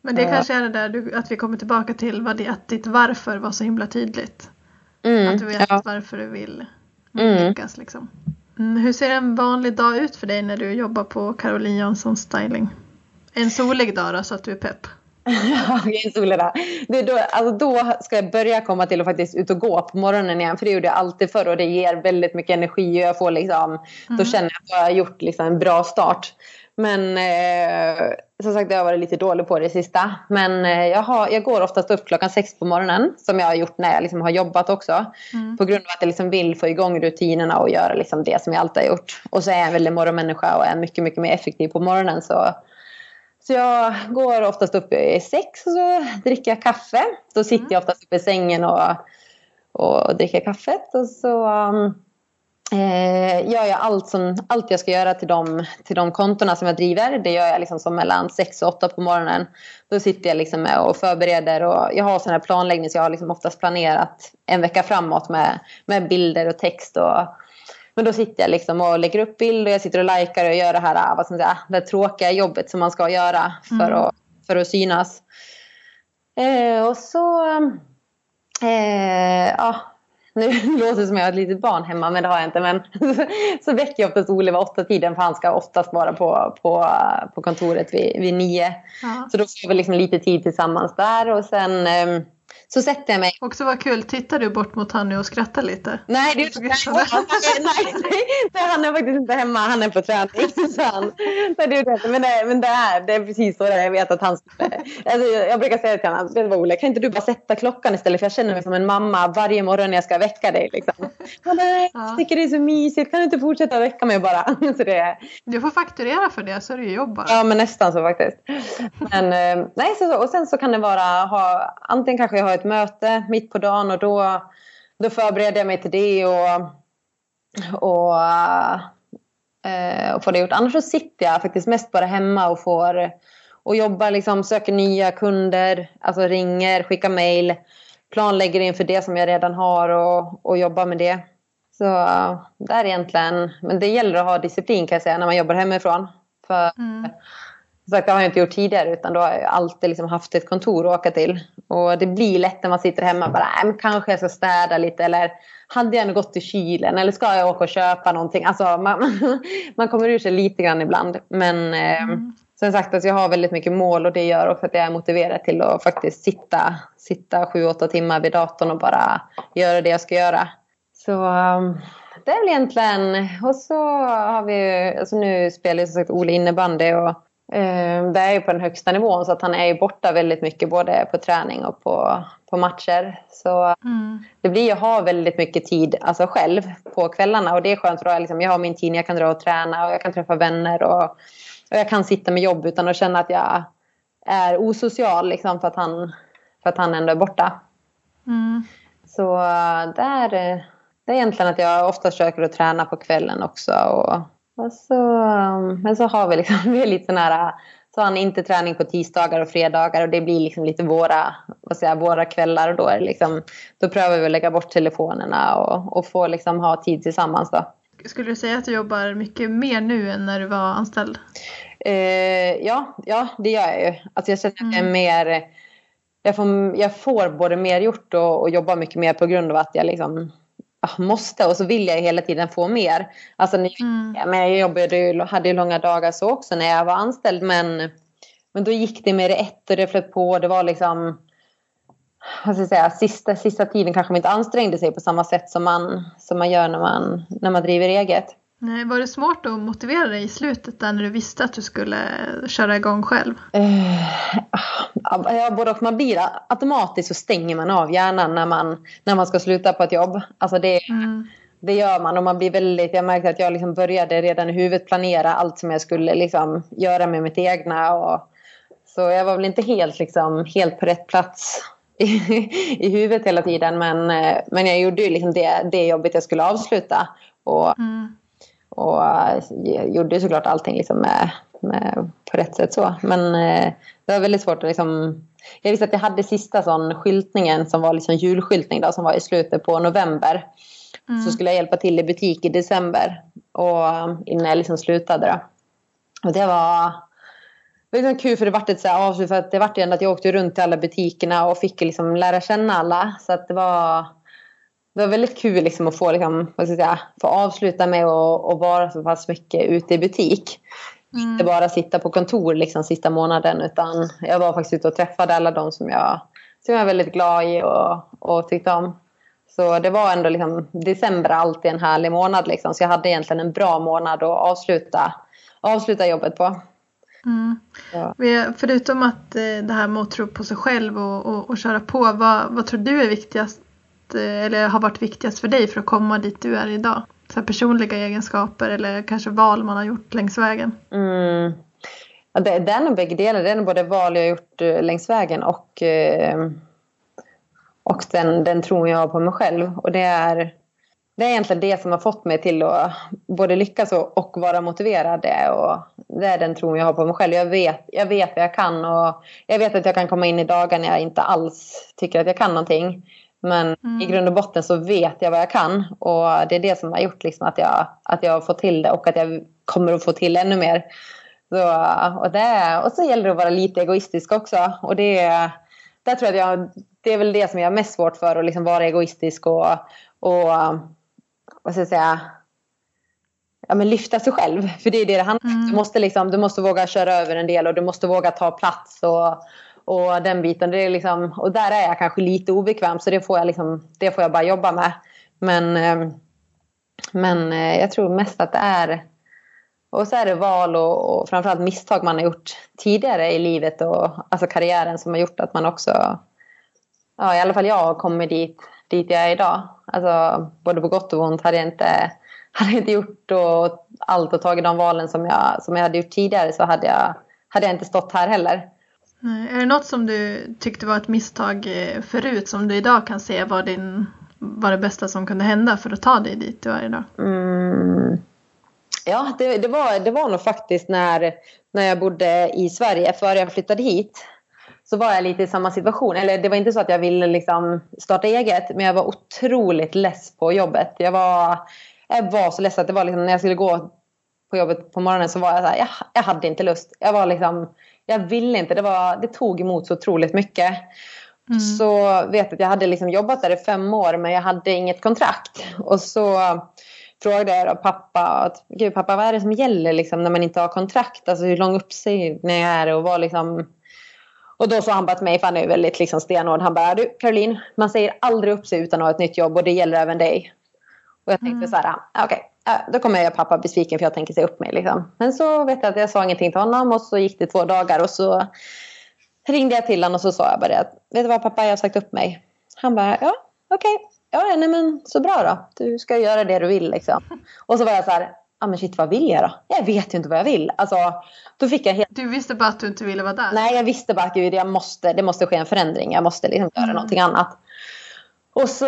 Men det kanske är det där du, att vi kommer tillbaka till vad det, att ditt varför var så himla tydligt. Mm, att du vet ja. varför du vill, vill mm. lyckas liksom. Mm, hur ser en vanlig dag ut för dig när du jobbar på Caroline Jansson Styling? En solig dag då så att du är pepp? Ja, en solig dag. Det då, alltså då ska jag börja komma till att faktiskt ut och gå på morgonen igen. För det gjorde jag alltid förr och det ger väldigt mycket energi. Och jag får liksom, mm. Då känner jag att jag har gjort liksom en bra start. Men eh, som sagt, jag har varit lite dålig på det sista. Men eh, jag, har, jag går oftast upp klockan sex på morgonen. Som jag har gjort när jag liksom har jobbat också. Mm. På grund av att jag liksom vill få igång rutinerna och göra liksom det som jag alltid har gjort. Och så är jag en väldigt morgonmänniska och är mycket, mycket mer effektiv på morgonen. Så, så jag går oftast upp i sex och så dricker jag kaffe. Då sitter mm. jag oftast uppe i sängen och, och dricker kaffet. Och så... Um, eh, gör jag allt, som, allt jag ska göra till de, till de kontona som jag driver. Det gör jag liksom som mellan 6 och 8 på morgonen. Då sitter jag liksom och förbereder. Och jag har sån här planläggning så jag har liksom oftast planerat en vecka framåt med, med bilder och text. Och, men då sitter jag liksom och lägger upp bilder. Jag sitter och likar och gör det här vad ska man säga, det tråkiga jobbet som man ska göra för, mm. att, för att synas. Eh, och så... Eh, ja, nu (laughs) låter det som att jag har ett litet barn hemma, men det har jag inte. Men (laughs) så väcker jag oftast Ole vid åtta tiden för han ska oftast vara på, på, på kontoret vid, vid nio. Ja. Så då får vi liksom lite tid tillsammans där och sen ehm, så sätter jag mig. Också vad kul, tittar du bort mot han nu och skrattar lite? Nej, det är, (laughs) nej, nej, nej, han är faktiskt inte hemma, han är på träning. (laughs) Så han, nej, det är, men, det, men det, är, det är precis så det är. Jag vet att han alltså, jag brukar säga till honom, det var Olle, kan inte du bara sätta klockan istället för jag känner mig som en mamma varje morgon när jag ska väcka dig. Liksom. Han nej, jag tycker det är så mysigt, kan du inte fortsätta väcka mig bara? (laughs) Så det, du får fakturera för det så är det ju jobb bara. Ja, men nästan så faktiskt. Men, eh, nej, så, och sen så kan det vara, ha, antingen kanske jag har ett möte mitt på dagen och då, då förbereder jag mig till det och, och, eh, och får det gjort. Annars så sitter jag faktiskt mest bara hemma och får och jobbar, liksom, söker nya kunder, alltså ringer, skickar mail, planlägger inför det som jag redan har och, och jobbar med det. Så det är egentligen, men det gäller att ha disciplin kan jag säga när man jobbar hemifrån. För mm sagt, det har jag inte gjort tidigare utan då har jag alltid liksom haft ett kontor att åka till. Och det blir lätt när man sitter hemma bara, äh, men kanske jag ska städa lite eller hade jag nog gått till kylen eller ska jag åka och köpa någonting? Alltså man, (laughs) man kommer ur sig lite grann ibland. Men eh, mm. som sagt att jag har väldigt mycket mål och det gör också att jag är motiverad till att faktiskt sitta, sitta sju, åtta timmar vid datorn och bara göra det jag ska göra. Så um, det är väl egentligen, och så har vi, alltså nu spelar ju som sagt Ole innebandy och Eh, det är ju på den högsta nivån så att han är ju borta väldigt mycket både på träning och på, på matcher. Så mm. det blir att ha väldigt mycket tid alltså själv på kvällarna och det är skönt för då jag, liksom, jag har min tid, jag kan dra och träna och jag kan träffa vänner och, och jag kan sitta med jobb utan att känna att jag är osocial liksom, för, att han, för att han ändå är borta. Mm. Så det är, det är egentligen att jag ofta försöker att träna på kvällen också. Och, och så, um, men så har vi liksom, (laughs) vi är lite nära, så har han inte träning på tisdagar och fredagar och det blir liksom lite våra, vad säger, våra kvällar och då, är liksom, då prövar vi att lägga bort telefonerna och, och få liksom ha tid tillsammans då. Skulle du säga att du jobbar mycket mer nu än när du var anställd? Eh, ja, ja, det gör jag ju. Alltså jag känner att jag är mm. mer jag får, jag får både mer gjort och, och jobba mycket mer på grund av att jag liksom måste och så vill jag hela tiden få mer. Alltså, mm. men jag jobbade, hade ju långa dagar så också när jag var anställd men, men då gick det mer i ett och det flöt på. Det var liksom vad ska jag säga, sista, sista tiden kanske man inte ansträngde sig på samma sätt som man, som man gör när man, när man driver eget. Nej, var det svårt att motivera dig i slutet där när du visste att du skulle köra igång själv? Uh, ja, både och. Man blir automatiskt så stänger man av hjärnan när man, när man ska sluta på ett jobb. Alltså det, mm. det gör man och man blir väldigt, jag märkte att jag liksom började redan i huvudet planera allt som jag skulle liksom göra med mitt egna. Och, så jag var väl inte helt, liksom, helt på rätt plats i, i huvudet hela tiden. Men, eh, men jag gjorde ju liksom det, det jobbet jag skulle avsluta. Och, mm. Och eh, gjorde såklart allting liksom med, med, på rätt sätt så. Men eh, det var väldigt svårt att liksom jag visste att jag hade sista sån skyltningen som var liksom julskyltning då, som var i slutet på november. Mm. Så skulle jag hjälpa till i butik i december och innan jag liksom slutade. Då. Och det var, det var liksom kul för det vart ett så här avslut för att det vart ändå att jag åkte runt till alla butikerna och fick liksom lära känna alla. Så att det var det var väldigt kul liksom att få, liksom, vad ska jag säga, få avsluta med att vara så pass mycket ute i butik. Mm. Inte bara sitta på kontor liksom sista månaden utan jag var faktiskt ute och träffade alla de som jag, som jag är väldigt glad i och, och tyckte om. Så det var ändå liksom, december alltid en härlig månad liksom. Så jag hade egentligen en bra månad att avsluta, avsluta jobbet på. Mm. Ja. Förutom att eh, det här med att tro på sig själv och, och, och köra på, vad, vad tror du är viktigast Eh, eller har varit viktigast för dig för att komma dit du är idag? så personliga egenskaper eller kanske val man har gjort längs vägen? Mm. Ja, det, det är nog bägge delar. Det är nog både val jag har gjort eh, längs vägen och, eh, och den, den tron jag har på mig själv. Och det är, det är egentligen det som har fått mig till att både lyckas och, och vara motiverad. Det, och det är den tron jag har på mig själv. Jag vet, jag vet vad jag kan och jag vet att jag kan komma in i dagar när jag inte alls tycker att jag kan någonting. Men mm. i grund och botten så vet jag vad jag kan. Och det är det som har gjort liksom att, jag, att jag har fått till det och att jag kommer att få till ännu mer. Så, och, det, och så gäller det att vara lite egoistisk också. Och det, där tror jag jag, det är väl det som jag har mest svårt för. Att liksom vara egoistisk och, och vad ska jag säga, ja, men lyfta sig själv. För det är det det handlar om. Mm. Du, måste liksom, du måste våga köra över en del och du måste våga ta plats. Och, och den biten. Det är liksom, och där är jag kanske lite obekväm så det får jag, liksom, det får jag bara jobba med. Men, eh, men eh, jag tror mest att det är och så är det val och, och framförallt misstag man har gjort tidigare i livet och alltså karriären som har gjort att man också, ja i alla fall jag har kommit dit, dit jag är idag. Alltså både på gott och ont hade jag inte, (laughs) hade jag inte gjort och allt och tagit de valen som jag, som jag hade gjort tidigare så hade jag, hade jag inte stått här heller. Är det något som du tyckte var ett misstag eh, förut som du idag kan se var, din, var det bästa som kunde hända för att ta dig dit du är idag? Mm. Ja, det, det, var, det var nog faktiskt när, när jag bodde i Sverige före jag flyttade hit. Så var jag lite i samma situation. Eller det var inte så att jag ville liksom starta eget. Men jag var otroligt less på jobbet. Jag var, jag var så less att det var liksom, när jag skulle gå på jobbet på morgonen så var jag så här, jag, jag hade inte lust. Jag var liksom jag ville inte. Det, var, det tog emot så otroligt mycket. Mm. Så vet att jag hade liksom jobbat där i fem år men jag hade inget kontrakt. Och så frågade jag då pappa, Gud, pappa vad är det som gäller liksom, när man inte har kontrakt? Alltså hur lång uppsägning är det? Och, var liksom... och då sa han bara till mig, för han är väldigt liksom stenhård. Han bara, du Caroline, man säger aldrig upp sig utan att ha ett nytt jobb och det gäller även dig. Och jag tänkte mm. så här, okej, okay, då kommer jag göra pappa besviken för jag tänker se upp mig. Liksom. Men så vet jag att jag sa ingenting till honom och så gick det två dagar och så ringde jag till honom och så sa jag bara att vet du vad pappa jag har sagt upp mig. Han bara ja okej, okay. ja nej men så bra då. Du ska göra det du vill liksom. Och så var jag så här, ja men shit vad vill jag då? Jag vet ju inte vad jag vill. Alltså, då fick jag helt... Du visste bara att du inte ville vara där? Nej jag visste bara att gud, jag måste, det måste ske en förändring. Jag måste liksom göra mm. någonting annat. Och, så,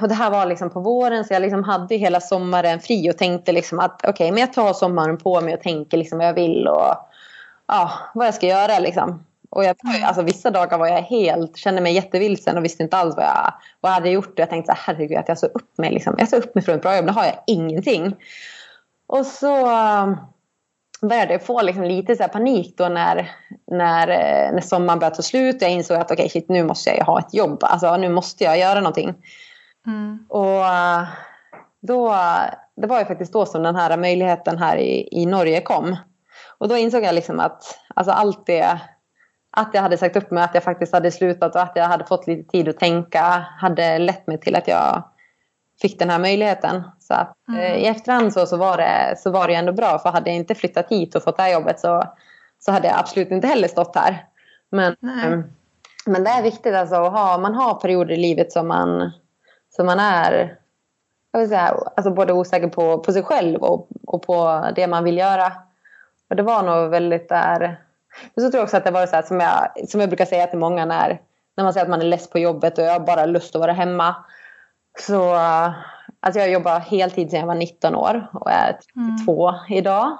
och det här var liksom på våren så jag liksom hade hela sommaren fri och tänkte liksom att okej, okay, men jag tar sommaren på mig och tänker liksom vad jag vill och ja, vad jag ska göra liksom. Och jag, alltså, vissa dagar var jag helt, kände mig jättevilsen och visste inte alls vad jag, vad jag hade gjort. Och jag tänkte så här, herregud att jag såg upp mig. Liksom. Jag såg upp mig från ett bra jobb, nu har jag ingenting. Och så började jag få liksom lite så panik då när, när, eh, när sommaren började ta slut. Jag insåg att okay, shit, nu måste jag ha ett jobb. Alltså, nu måste jag göra någonting. Mm. Och eh, då, det var ju faktiskt då som den här möjligheten här i, i Norge kom. Och då insåg jag liksom att alltså allt det, att jag hade sagt upp mig, att jag faktiskt hade slutat och att jag hade fått lite tid att tänka hade lett mig till att jag fick den här möjligen. Så att, mm. eh, i efterhand så, så, var det, så var det ändå bra. För hade jag inte flyttat hit och fått det här jobbet så, så hade jag absolut inte heller stått här. Men, eh, men det är viktigt alltså att ha, man har perioder i livet som man, som man är jag vill säga, alltså både osäker på, på sig själv och, och på det man vill göra. Och det var nog väldigt där. Men så tror jag också att det var så här, som, jag, som jag brukar säga till många när, när man säger att man är less på jobbet och jag har bara lust att vara hemma. Så alltså jag jobbar heltid sedan jag var 19 år och är 32 mm. idag.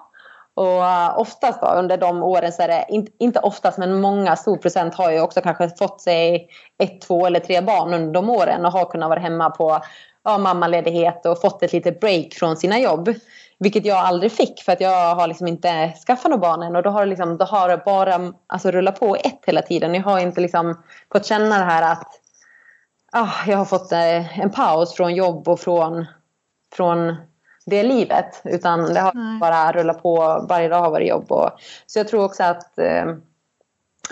Och uh, oftast då, under de åren så är det, inte, oftast men många, stor procent har ju också kanske fått sig ett, två eller tre barn under de åren och har kunnat vara hemma på ja, mammaledighet och fått ett litet break från sina jobb. Vilket jag aldrig fick för att jag har liksom inte skaffat några barn än och då har, det liksom, då har det bara alltså, rullat på ett hela tiden. Jag har inte liksom fått känna det här att jag har fått eh, en paus från jobb och från, från det livet. Utan det har Nej. bara rullat på. Varje dag har varit jobb. Och, så jag tror också att, eh,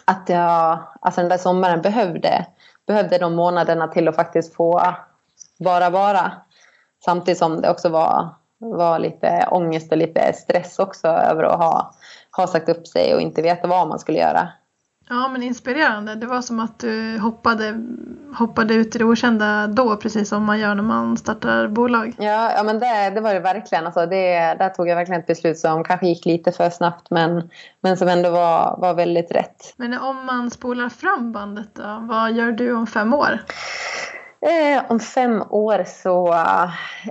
att jag alltså den där sommaren behövde, behövde de månaderna till att faktiskt få bara vara. Samtidigt som det också var, var lite ångest och lite stress också över att ha, ha sagt upp sig och inte veta vad man skulle göra. Ja men inspirerande. Det var som att du hoppade, hoppade ut i det okända då precis som man gör när man startar bolag. Ja, ja men det, det var det verkligen. Alltså det, där tog jag verkligen ett beslut som kanske gick lite för snabbt men, men som ändå var, var väldigt rätt. Men om man spolar fram bandet då, vad gör du om fem år? Eh, om fem år så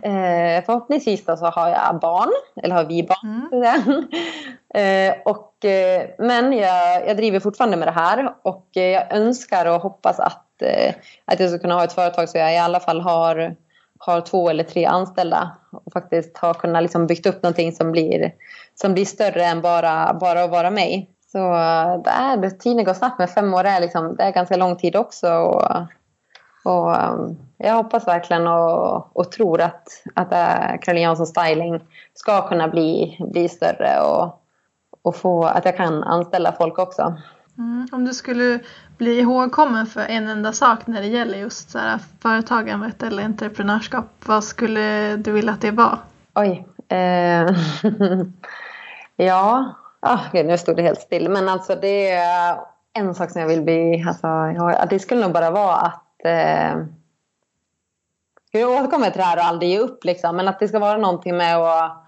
eh, förhoppningsvis så har jag barn, eller har vi barn. Mm. eh, och, eh, men jag, jag driver fortfarande med det här och jag önskar och hoppas att, eh, att jag ska kunna ha ett företag så jag i alla fall har, har två eller tre anställda och faktiskt har kunnat liksom byggt upp någonting som blir, som blir större än bara, bara att vara mig. Så eh, det är, tiden går snabbt, men fem år är, liksom, det är ganska lång tid också. Och, och um, jag hoppas verkligen och, och tror att, att uh, Caroline Jansson Styling ska kunna bli, bli större och, och få, att jag kan anställa folk också. Mm, om du skulle bli ihågkommen för en enda sak när det gäller just så här, företagandet eller entreprenörskap, vad skulle du vilja att det var? Oj. Eh, (laughs) ja, ah, nu stod det helt still. Men alltså det är en sak som jag vill bli, alltså, det skulle nog bara vara att eh, jag återkommer till det här och aldrig ge upp liksom, men att det ska vara någonting med att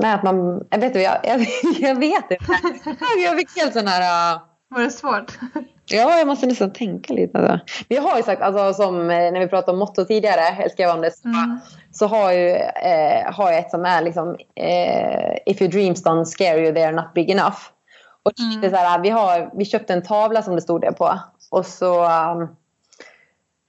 Nej, att man, jag vet, jag, jag, (laughs) jag vet inte. Jag fick helt sån här... Uh... Var det svårt? Ja, jag måste nästan tänka lite. Alltså. Vi har ju sagt, alltså, som eh, när vi pratade om motto tidigare, jag skrev om det, så, mm. så har, ju, eh, har jag ett som är liksom eh, If your dreams don't scare you, they are not big enough. Och mm. det så här, vi, har, vi köpte en tavla som det stod det på. Och så um,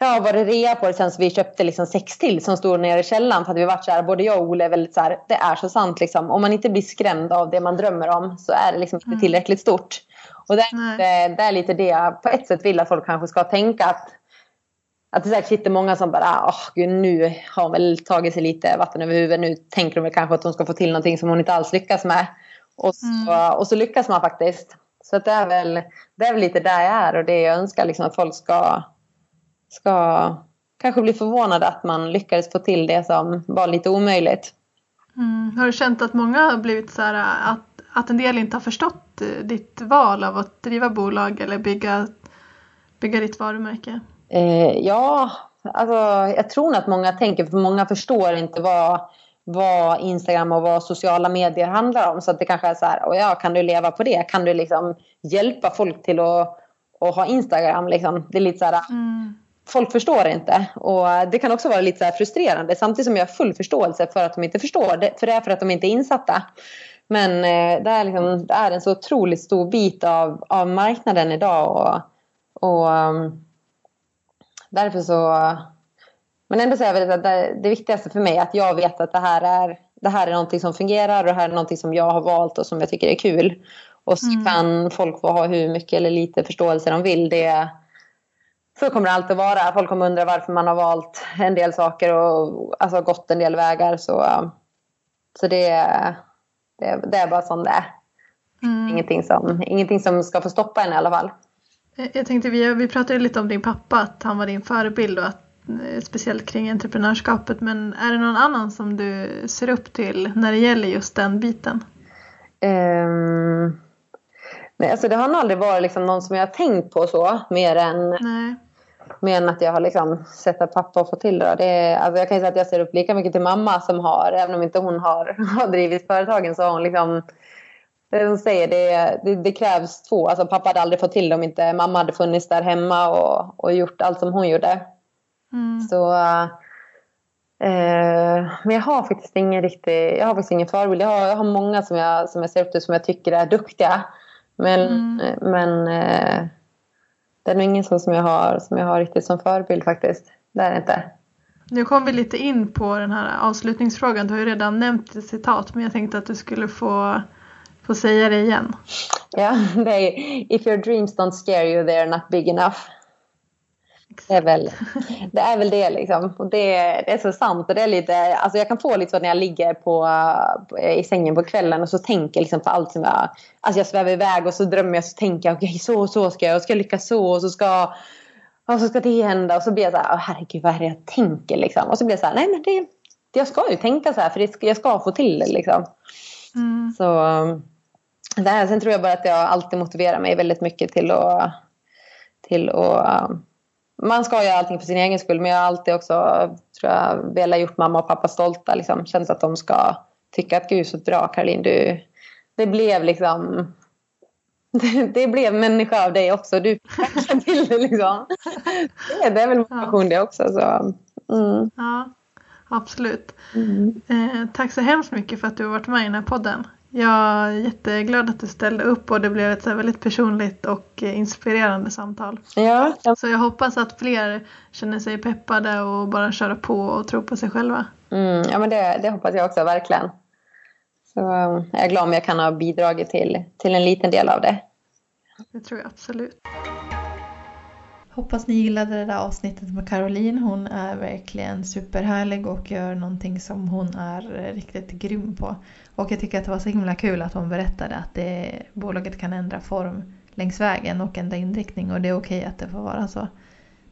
Ja, var det rea på det sen så vi köpte liksom sex till som stod nere i källaren. För att vi varit så här, både jag och Ole är väldigt så här, det är så sant liksom. Om man inte blir skrämd av det man drömmer om så är det liksom inte mm. tillräckligt stort. Och det, det, det, är lite det jag på ett sätt vill att folk kanske ska tänka att att det säkert sitter många som bara, åh oh, gud nu har hon väl tagit sig lite vatten över huvudet. Nu tänker de väl kanske att hon ska få till någonting som hon inte alls lyckas med. Och så, mm. och så lyckas man faktiskt. Så det, är väl, det är väl lite där jag är och det jag önskar liksom att folk ska ska kanske bli förvånade att man lyckades få till det som var lite omöjligt. Mm. Har du känt att många har blivit så här att, att en del inte har förstått ditt val av att driva bolag eller bygga, bygga ditt varumärke? Eh, ja, alltså, jag tror att många tänker, för många förstår inte vad, vad Instagram och vad sociala medier handlar om. Så att det kanske är så här, och ja, kan du leva på det? Kan du liksom hjälpa folk till att, att ha Instagram? Liksom? Det är lite så här, mm folk förstår inte. Och det kan också vara lite frustrerande samtidigt som jag har full förståelse för att de inte förstår. För det är för att de inte är insatta. Men eh, det är, liksom, det är en så otroligt stor bit av, av marknaden idag. Och, och um, därför så... Men ändå så är det, det, det viktigaste för mig att jag vet att det här är det här är någonting som fungerar och det här är någonting som jag har valt och som jag tycker är kul. Och så mm. kan folk få ha hur mycket eller lite förståelse de vill. Det, så kommer det alltid vara. Folk kommer undra varför man har valt en del saker och alltså, gått en del vägar. Så, så det, det, det är bara som det är. Mm. Ingenting, som, ingenting som ska få stoppa en i alla fall. Jag tänkte, vi, vi pratade lite om din pappa, att han var din förebild och att, eh, speciellt kring entreprenörskapet. Men är det någon annan som du ser upp till när det gäller just den biten? Um, nej, alltså det har nog aldrig varit liksom någon som jag har tänkt på så, mer än... Nej mer än att jag har liksom sett att pappa har fått till det. det är, alltså jag kan säga att jag ser upp lika mycket till mamma som har, även om inte hon har, (laughs) har drivit företagen så har hon liksom det hon säger, det, det, det, krävs två. Alltså pappa hade aldrig fått till det om inte mamma hade funnits där hemma och, och gjort allt som hon gjorde. Mm. Så, eh, men jag har faktiskt ingen riktig, jag har faktiskt ingen förebild. Jag har, jag har många som jag, som jag ser upp till som jag tycker är duktiga. Men, mm. men eh, det är nog ingen som jag, har, som jag har riktigt som förebild faktiskt. Det är det inte. Nu kom vi lite in på den här avslutningsfrågan. Du har ju redan nämnt ett citat men jag tänkte att du skulle få, få säga det igen. Ja, (laughs) det är If your dreams don't scare you they're not big enough. Det är väl det, är väl det liksom. Och det, det är så sant. Och det är lite, alltså jag kan få lite så när jag ligger på, i sängen på kvällen och så tänker liksom på allt som jag... Alltså jag svävar iväg och så drömmer jag så tänker jag okej okay, så och så ska jag och ska jag lyckas så och så ska, och så ska det hända. Och så blir jag så här, herregud vad är det jag tänker liksom. Och så blir jag så här, nej men det, jag ska ju tänka så här för det, jag ska få till det liksom. Mm. Så det här, sen tror jag bara att jag alltid motiverar mig väldigt mycket till att, till att man ska göra allting för sin egen skull men jag har alltid också tror jag, velat gjort mamma och pappa stolta. Liksom. Känns att de ska tycka att gud så bra Caroline, du, det blev liksom (laughs) det, blev människa av dig också. Du fick till det liksom. Det, det är väl motivation ja. det också. Så. Mm. Ja, absolut. Mm. Eh, tack så hemskt mycket för att du har varit med i den här podden. Jag är jätteglad att du ställde upp och det blev ett väldigt personligt och inspirerande samtal. Ja. Så jag hoppas att fler känner sig peppade och bara köra på och tror på sig själva. Mm, ja men det, det hoppas jag också verkligen. Så eh, jag är glad om jag kan ha bidragit till, till en liten del av det. Det tror jag absolut. Hoppas ni gillade det där avsnittet med Caroline. Hon är verkligen superhärlig och gör någonting som hon är riktigt grym på. Och jag tycker att det var så himla kul att hon berättade att det, bolaget kan ändra form längs vägen och ändra inriktning och det är okej att det får vara så.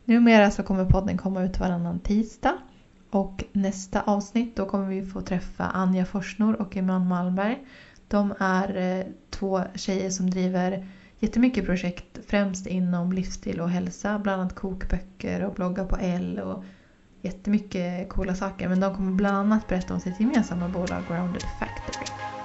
Numera så kommer podden komma ut varannan tisdag och nästa avsnitt då kommer vi få träffa Anja Forsnor och Iman Malmberg. De är eh, två tjejer som driver jättemycket projekt främst inom livsstil och hälsa, bland annat kokböcker och bloggar på L och jättemycket coola saker. Men de kommer bland annat berätta om sitt gemensamma bolag Grounded Factory.